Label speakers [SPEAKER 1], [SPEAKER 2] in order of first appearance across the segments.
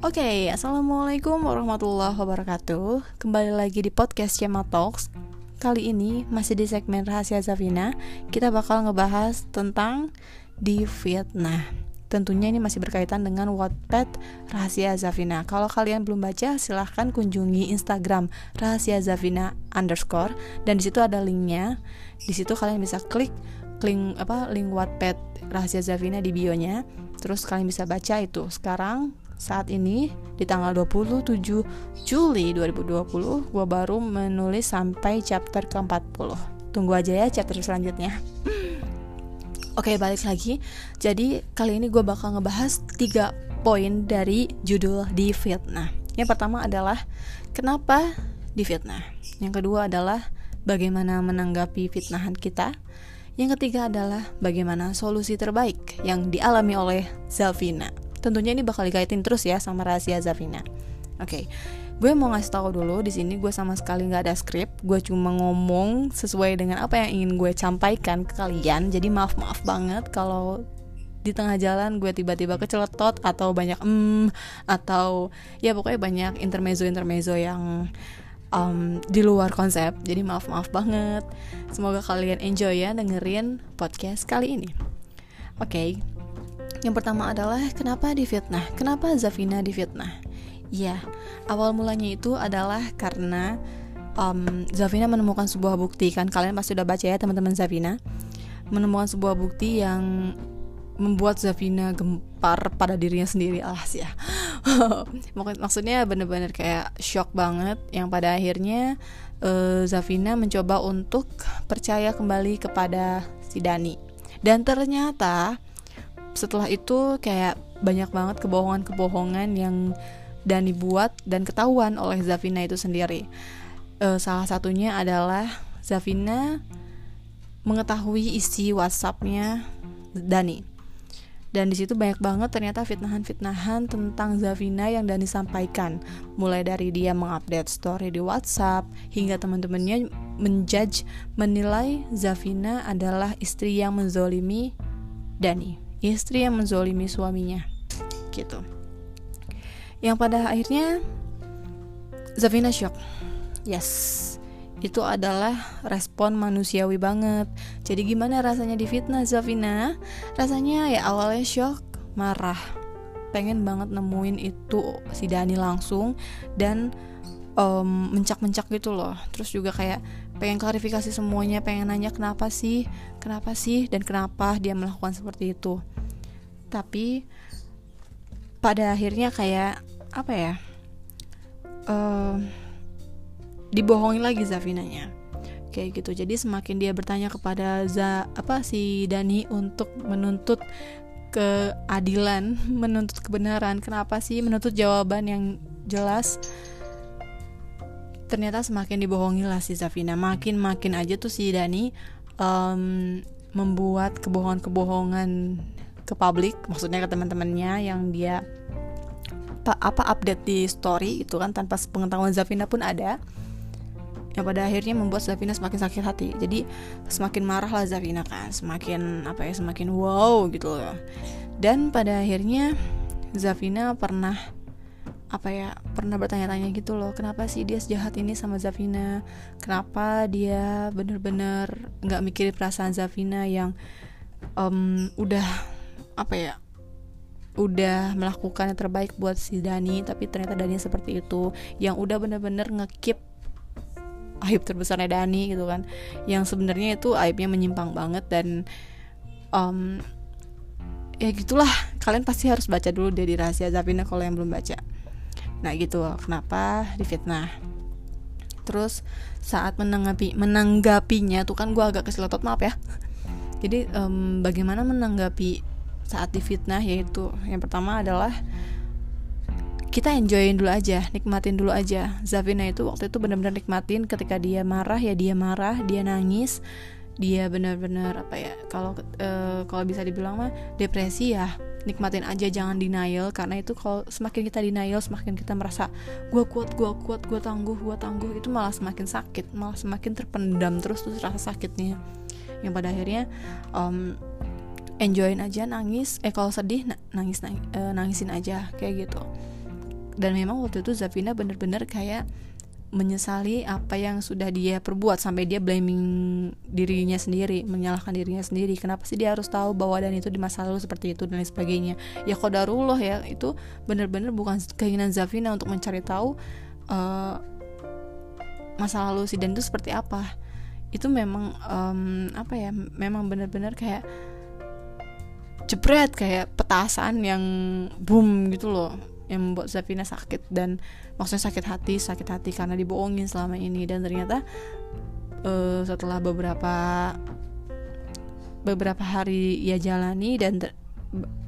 [SPEAKER 1] Oke, okay, assalamualaikum warahmatullahi wabarakatuh. Kembali lagi di podcast Cema Talks. Kali ini masih di segmen rahasia Zafina. Kita bakal ngebahas tentang di fitnah. Tentunya ini masih berkaitan dengan Wattpad Rahasia Zafina. Kalau kalian belum baca, silahkan kunjungi Instagram Rahasia Zafina underscore dan di situ ada linknya. Di situ kalian bisa klik link apa link Wattpad Rahasia Zafina di bionya. Terus kalian bisa baca itu. Sekarang saat ini di tanggal 27 Juli 2020 gue baru menulis sampai chapter ke-40 tunggu aja ya chapter selanjutnya. Oke balik lagi. Jadi kali ini gue bakal ngebahas tiga poin dari judul di fitnah. Yang pertama adalah Kenapa di fitnah? Yang kedua adalah Bagaimana menanggapi fitnahan kita? Yang ketiga adalah Bagaimana solusi terbaik Yang dialami oleh Zelvina Tentunya ini bakal dikaitin terus ya sama rahasia Zafina. Oke, okay. gue mau ngasih tahu dulu di sini gue sama sekali nggak ada skrip, gue cuma ngomong sesuai dengan apa yang ingin gue sampaikan ke kalian. Jadi maaf maaf banget kalau di tengah jalan gue tiba-tiba keceletot atau banyak mm atau ya pokoknya banyak intermezzo intermezzo yang um, di luar konsep. Jadi maaf maaf banget. Semoga kalian enjoy ya dengerin podcast kali ini. Oke, okay, yang pertama adalah kenapa difitnah? Kenapa Zafina difitnah? Ya, awal mulanya itu adalah karena um, Zafina menemukan sebuah bukti kan? Kalian pasti udah baca ya teman-teman Zafina. Menemukan sebuah bukti yang membuat Zafina gempar pada dirinya sendiri. Alas ya. Maksudnya bener-bener kayak shock banget yang pada akhirnya uh, Zafina mencoba untuk percaya kembali kepada si Dani. Dan ternyata setelah itu kayak banyak banget kebohongan-kebohongan yang Dani buat dan ketahuan oleh Zafina itu sendiri. E, salah satunya adalah Zafina mengetahui isi WhatsAppnya Dani. Dan di situ banyak banget ternyata fitnahan-fitnahan tentang Zafina yang Dani sampaikan. Mulai dari dia mengupdate story di WhatsApp hingga teman-temannya menjudge menilai Zafina adalah istri yang menzolimi Dani istri yang menzolimi suaminya. Gitu. Yang pada akhirnya Zafina shock. Yes. Itu adalah respon manusiawi banget. Jadi gimana rasanya difitnah Zafina rasanya ya awalnya shock marah. Pengen banget nemuin itu si Dani langsung dan um, mencak-mencak gitu loh. Terus juga kayak pengen klarifikasi semuanya pengen nanya kenapa sih kenapa sih dan kenapa dia melakukan seperti itu. Tapi pada akhirnya kayak apa ya uh, dibohongin lagi Zafinanya. Kayak gitu. Jadi semakin dia bertanya kepada za apa si Dani untuk menuntut keadilan menuntut kebenaran kenapa sih menuntut jawaban yang jelas ternyata semakin dibohongi lah si Zafina makin makin aja tuh si Dani um, membuat kebohongan-kebohongan ke publik maksudnya ke teman-temannya yang dia apa, apa update di story itu kan tanpa pengetahuan Zafina pun ada. Yang pada akhirnya membuat Zafina semakin sakit hati. Jadi semakin marah lah Zafina kan semakin apa ya semakin wow gitu loh. Dan pada akhirnya Zafina pernah apa ya pernah bertanya-tanya gitu loh kenapa sih dia sejahat ini sama Zafina? Kenapa dia bener-bener nggak mikirin perasaan Zafina yang um, udah apa ya udah melakukan yang terbaik buat si Dani tapi ternyata Dani seperti itu yang udah bener-bener ngekip aib terbesarnya Dani gitu kan. Yang sebenarnya itu aibnya menyimpang banget dan um, ya gitulah. Kalian pasti harus baca dulu dari rahasia Zafina kalau yang belum baca nah gitu. Kenapa? Difitnah terus saat menanggapi menanggapinya tuh kan gue agak keselotot maaf ya. Jadi um, bagaimana menanggapi saat difitnah yaitu yang pertama adalah kita enjoyin dulu aja, nikmatin dulu aja. Zafina itu waktu itu benar-benar nikmatin ketika dia marah ya dia marah, dia nangis, dia benar-benar apa ya kalau uh, kalau bisa dibilang mah depresi ya nikmatin aja jangan denial. Karena itu kalau semakin kita denial semakin kita merasa gue kuat gue kuat gue tangguh gue tangguh itu malah semakin sakit malah semakin terpendam terus terus rasa sakitnya. Yang pada akhirnya um, enjoyin aja nangis eh kalau sedih nangis nangis uh, nangisin aja kayak gitu. Dan memang waktu itu Zafina bener-bener kayak menyesali apa yang sudah dia perbuat sampai dia blaming dirinya sendiri menyalahkan dirinya sendiri. Kenapa sih dia harus tahu bahwa dan itu di masa lalu seperti itu dan lain sebagainya? Ya kodarullah ya itu bener-bener bukan keinginan Zafina untuk mencari tahu uh, masa lalu si dan itu seperti apa. Itu memang um, apa ya memang bener-bener kayak jebret kayak petasan yang boom gitu loh yang membuat Zafina sakit. Dan maksudnya sakit hati sakit hati karena dibohongin selama ini. Dan ternyata uh, setelah beberapa beberapa hari ia jalani dan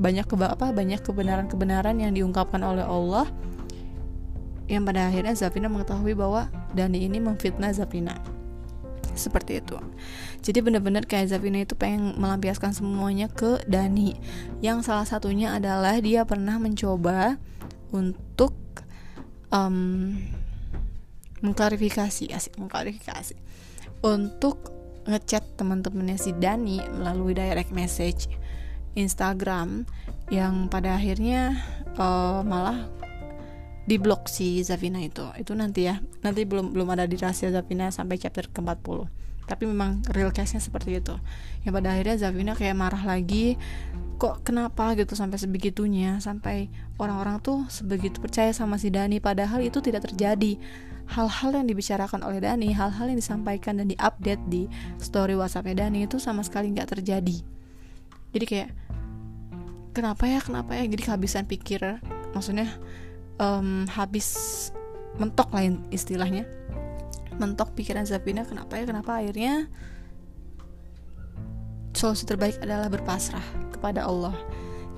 [SPEAKER 1] banyak keba apa banyak kebenaran-kebenaran yang diungkapkan oleh Allah yang pada akhirnya Zafina mengetahui bahwa Dani ini memfitnah Zafina. Seperti itu. Jadi benar-benar kayak Zafina itu pengen melampiaskan semuanya ke Dani. Yang salah satunya adalah dia pernah mencoba untuk um, mengklarifikasi asik mengklarifikasi. Untuk ngechat teman-temannya si Dani melalui direct message Instagram yang pada akhirnya uh, malah diblok si Zavina itu. Itu nanti ya nanti belum belum ada di rahasia Zavina sampai chapter ke-40 tapi memang real case-nya seperti itu. Yang pada akhirnya Zavina kayak marah lagi kok kenapa? gitu sampai sebegitunya sampai orang-orang tuh sebegitu percaya sama si Dani padahal itu tidak terjadi. Hal-hal yang dibicarakan oleh Dani hal-hal yang disampaikan dan diupdate di story WhatsAppnya Dani itu sama sekali nggak terjadi. Jadi kayak kenapa ya kenapa ya? Jadi kehabisan pikir maksudnya um, habis mentok lain istilahnya. Mentok pikiran Zabina kenapa ya kenapa? Akhirnya solusi terbaik adalah berpasrah kepada Allah.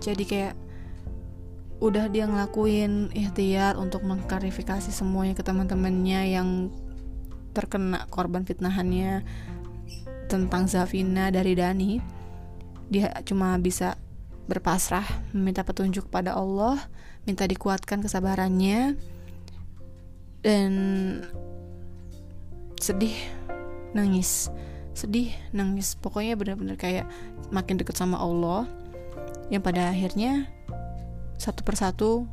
[SPEAKER 1] Jadi kayak udah dia ngelakuin ikhtiar untuk mengklarifikasi semuanya ke teman-temannya yang terkena korban fitnahannya tentang Zafina dari Dani dia cuma bisa berpasrah meminta petunjuk pada Allah minta dikuatkan kesabarannya dan sedih nangis sedih nangis. Pokoknya benar-benar kayak makin deket sama Allah yang pada akhirnya satu persatu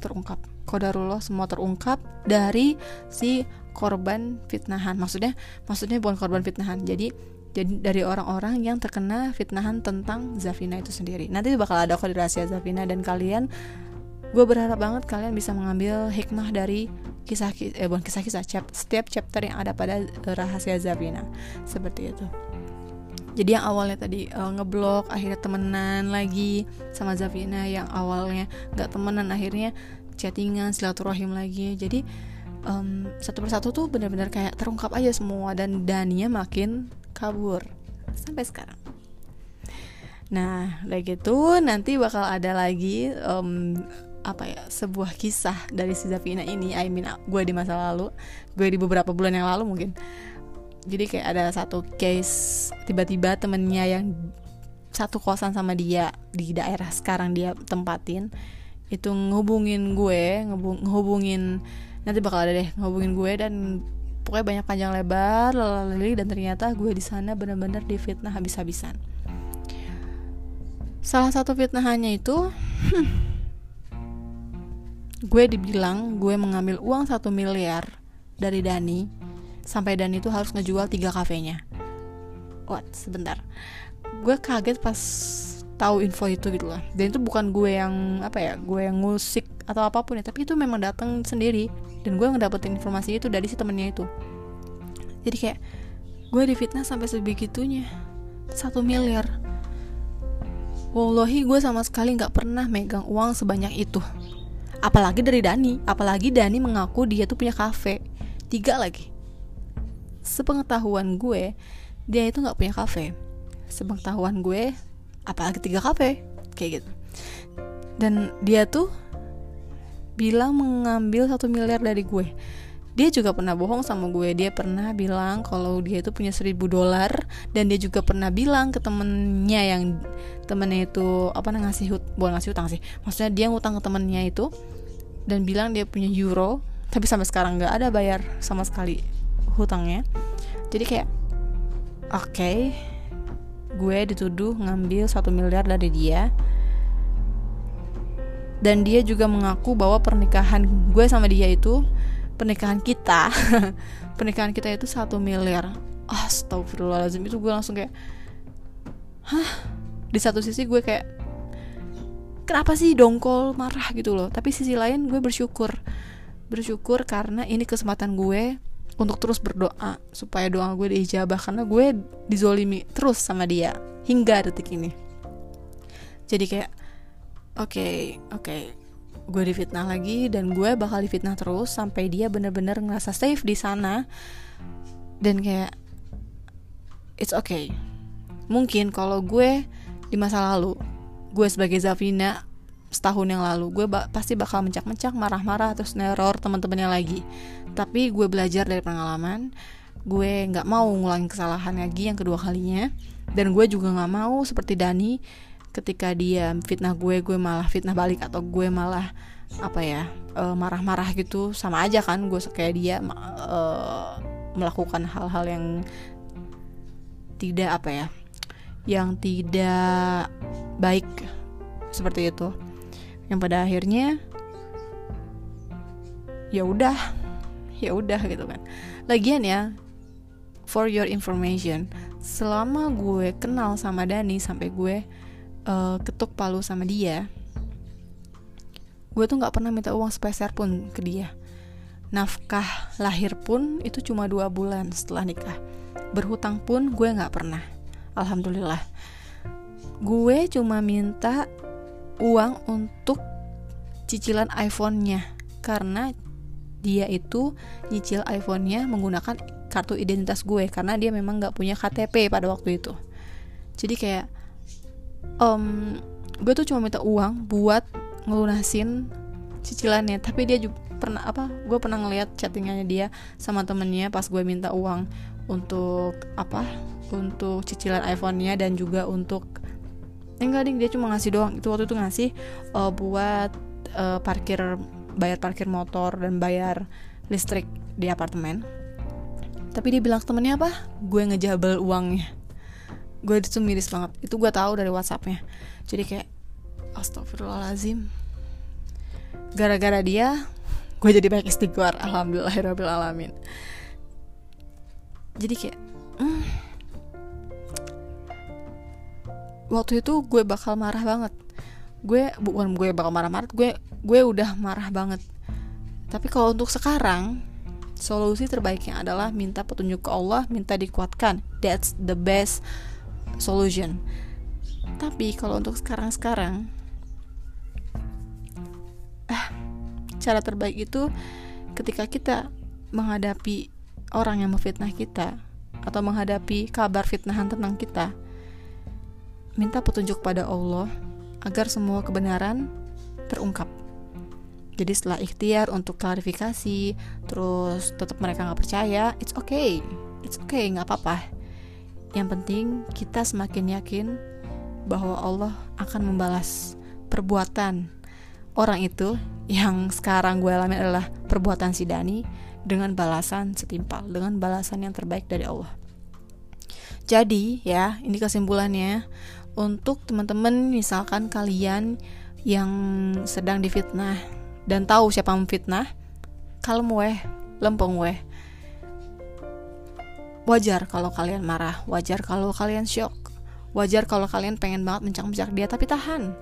[SPEAKER 1] terungkap. Kodarullah semua terungkap dari si korban fitnahan. Maksudnya maksudnya bukan korban fitnahan. Jadi jadi dari orang-orang yang terkena fitnahan tentang Zafina itu sendiri. Nanti bakal ada kode rahasia Zafina dan kalian gue berharap banget kalian bisa mengambil hikmah dari kisah eh bukan kisah-kisah chap, setiap chapter yang ada pada uh, rahasia Zabina. Seperti itu. Jadi yang awalnya tadi uh, ngeblok akhirnya temenan lagi sama Zavina yang awalnya nggak temenan akhirnya chattingan silaturahim lagi. Jadi um, satu persatu tuh benar-benar kayak terungkap aja semua dan Dania makin kabur sampai sekarang. Nah udah gitu nanti bakal ada lagi um, apa ya sebuah kisah dari si Zafina ini. I mean gue di masa lalu gue di beberapa bulan yang lalu mungkin. Jadi kayak ada satu case tiba-tiba temennya yang satu kosan sama dia di daerah sekarang dia tempatin itu ngehubungin gue ngehubungin nanti bakal ada deh ngehubungin gue dan pokoknya banyak panjang lebar lalalali dan ternyata gue di sana benar-benar difitnah habis-habisan. Salah satu fitnahannya itu hmm, gue dibilang gue mengambil uang satu miliar dari Dani sampai Dani itu harus ngejual tiga kafenya. What? Sebentar. Gue kaget pas tahu info itu gitu lah dan itu bukan gue yang apa ya gue yang ngusik atau apa pun ya tapi itu memang datang sendiri. Dan gue ngedapetin informasi itu dari si temennya itu. Jadi kayak gue difitnah sampai sebegitunya. Satu miliar. Wallahi gue sama sekali nggak pernah megang uang sebanyak itu apalagi dari Dani. Apalagi Dani mengaku dia tuh punya kafe. Tiga lagi. Sepengetahuan gue dia itu nggak punya kafe. Sepengetahuan gue apalagi tiga kafe. Kayak gitu. Dan dia tuh bilang mengambil satu miliar dari gue dia juga pernah bohong sama gue. Dia pernah bilang kalau dia itu punya seribu dolar dan dia juga pernah bilang ke temennya yang temennya itu apa ngasih hut bukan ngasih utang sih. Maksudnya dia ngutang ke temennya itu dan bilang dia punya euro tapi sampai sekarang nggak ada bayar sama sekali hutangnya. Jadi kayak oke okay, gue dituduh ngambil satu miliar dari dia. Dan dia juga mengaku bahwa pernikahan gue sama dia itu pernikahan kita pernikahan kita itu satu miliar. Astagfirullahaladzim itu gue langsung kayak hah? Di satu sisi gue kayak kenapa sih dongkol marah? gitu loh. Tapi sisi lain gue bersyukur bersyukur karena ini kesempatan gue untuk terus berdoa supaya doa gue diijabah karena gue dizolimi terus sama dia hingga detik ini. Jadi kayak oke okay, oke okay, gue difitnah lagi dan gue bakal difitnah terus sampai dia bener-bener ngerasa safe di sana. Dan kayak it's okay. Mungkin kalau gue di masa lalu gue sebagai Zafina setahun yang lalu gue ba pasti bakal mencak-mencak marah-marah terus neror teman-temannya lagi. Tapi gue belajar dari pengalaman gue nggak mau ngulangin kesalahan lagi yang kedua kalinya. Dan gue juga nggak mau seperti Dani ketika dia fitnah gue gue malah fitnah balik atau gue malah apa ya uh, marah-marah gitu sama aja kan gue kayak dia uh, melakukan hal-hal yang tidak apa ya yang tidak baik seperti itu. Yang pada akhirnya ya udah ya udah gitu kan. Lagian ya for your information selama gue kenal sama Dani sampai gue uh, ketuk palu sama dia gue tuh nggak pernah minta uang sepeser pun ke dia. Nafkah lahir pun itu cuma dua bulan setelah nikah. Berhutang pun gue nggak pernah. Alhamdulillah. Gue cuma minta uang untuk cicilan iPhone-nya karena dia itu nyicil iPhone-nya menggunakan kartu identitas gue karena dia memang nggak punya KTP pada waktu itu. Jadi kayak um, gue tuh cuma minta uang buat ngelunasin cicilannya. Tapi dia juga pernah apa gue pernah ngeliat chattingannya dia sama temennya pas gue minta uang untuk apa? Untuk cicilan iPhone-nya dan juga untuk eh, enggak ding dia cuma ngasih doang. Itu waktu itu ngasih uh, buat uh, parkir bayar parkir motor dan bayar listrik di apartemen. Tapi dia bilang temennya apa? Gue ngejabel uangnya gue itu miris banget. Itu gue tahu dari WhatsAppnya. Jadi kayak astagfirullahalazim gara-gara dia gue jadi banyak istighfar. Alhamdulillahirabbil alamin jadi kayak mm, waktu itu gue bakal marah banget. Gue bukan gue bakal marah-marah gue gue udah marah banget. Tapi kalau untuk sekarang solusi terbaiknya adalah minta petunjuk ke Allah minta dikuatkan. That's the best solution. Tapi kalau untuk sekarang-sekarang ah cara terbaik itu ketika kita menghadapi orang yang memfitnah kita atau menghadapi kabar fitnahan tentang kita. Minta petunjuk pada Allah agar semua kebenaran terungkap. Jadi setelah ikhtiar untuk klarifikasi terus tetap mereka nggak percaya it's okay. It's okay nggak apa-apa yang penting kita semakin yakin bahwa Allah akan membalas perbuatan orang itu yang sekarang gue alami adalah perbuatan si Dani dengan balasan setimpal, dengan balasan yang terbaik dari Allah. Jadi ya, ini kesimpulannya untuk teman-teman misalkan kalian yang sedang difitnah dan tahu siapa memfitnah, kalem weh, lempeng weh wajar kalau kalian marah. Wajar kalau kalian shock wajar kalau kalian pengen banget mencak-mencak dia tapi tahan.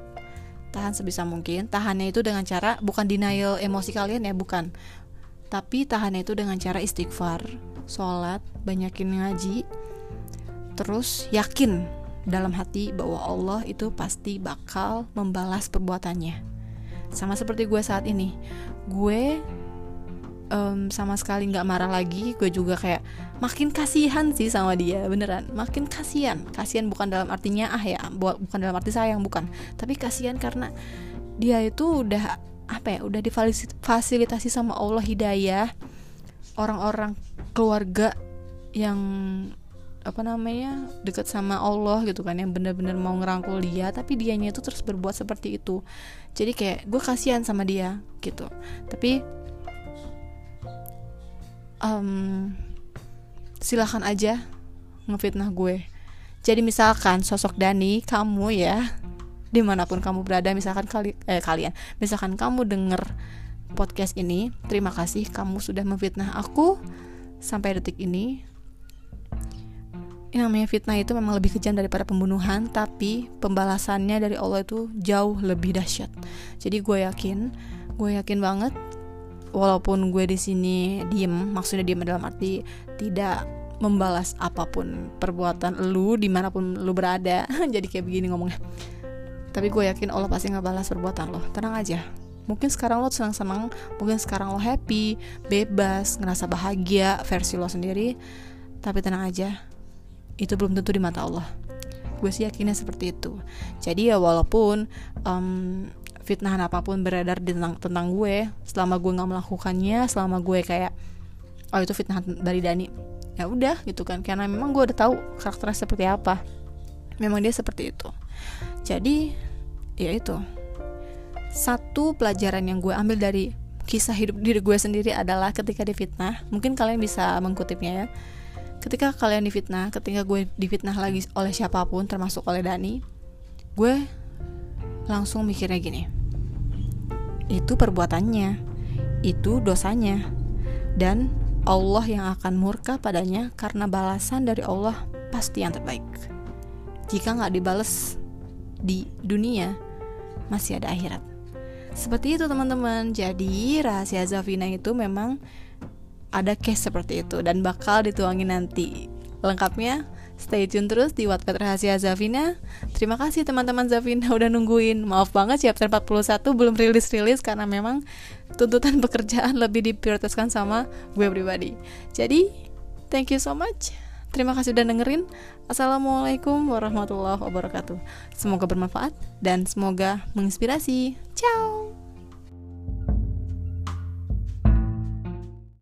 [SPEAKER 1] Tahan sebisa mungkin. Tahannya itu dengan cara bukan denial emosi kalian ya bukan. Tapi tahannya itu dengan cara istighfar sholat banyakin ngaji. Terus yakin dalam hati bahwa Allah itu pasti bakal membalas perbuatannya. Sama seperti gue saat ini. Gue um, sama sekali nggak marah lagi gue juga kayak makin kasihan sih sama dia beneran. Makin kasihan. Kasihan bukan dalam artinya ah ya bukan dalam arti sayang bukan. Tapi kasihan karena dia itu udah apa ya udah difasilitasi sama Allah hidayah orang-orang keluarga yang apa namanya dekat sama Allah gitu kan yang bener-bener mau ngerangkul dia tapi dianya itu terus berbuat seperti itu. Jadi kayak gue kasihan sama dia gitu. Tapi um, silahkan aja ngefitnah gue. Jadi misalkan sosok Dani kamu ya di mana pun kamu berada misalkan kali eh, kalian misalkan kamu denger podcast ini terima kasih kamu sudah memfitnah aku sampai detik ini. Ini namanya fitnah itu memang lebih kejam daripada pembunuhan tapi pembalasannya dari Allah itu jauh lebih dahsyat. Jadi gue yakin gue yakin banget walaupun gue di sini diem maksudnya diem dalam arti tidak membalas apa pun perbuatan lu di mana pun lu berada. Jadi kayak begini ngomongnya. Tapi gue yakin Allah pasti ngebalas perbuatan lo. Tenang aja. Mungkin sekarang lo senang-senang mungkin sekarang lo happy bebas ngerasa bahagia versi lo sendiri. Tapi tenang aja itu belum tentu di mata Allah. Gue sih yakinnya seperti itu. Jadi ya walaupun um, fitnahan apa pun beredar tentang tentang gue selama gue nggak melakukannya selama gue kayak oh itu fitnah dari Dani. Ya udah gitu kan. Karena memang gue udah tahu karakternya seperti apa. Memang dia seperti itu. Jadi ya itu. Satu pelajaran yang gue ambil dari kisah hidup diri gue sendiri adalah ketika difitnah. Mungkin kalian bisa mengkutipnya ya. Ketika kalian difitnah ketika gue difitnah lagi oleh siapa pun termasuk oleh Dani gue langsung mikirnya gini. Itu perbuatannya. Itu dosanya. Dan Allah yang akan murka padanya karena balasan dari Allah pasti yang terbaik. Jika nggak dibales di dunia masih ada akhirat. Seperti itu teman-teman. Jadi rahasia Zafina itu memang ada case seperti itu dan bakal dituangin nanti. Lengkapnya stay tune terus di Wattpad Rahasia Zafina. Terima kasih teman-teman Zafina udah nungguin. Maaf banget chapter 41 belum rilis-rilis karena memang tuntutan pekerjaan lebih diprioritaskan sama gue pribadi. Jadi, thank you so much. Terima kasih udah dengerin. Assalamualaikum warahmatullahi wabarakatuh. Semoga bermanfaat dan semoga menginspirasi. Ciao.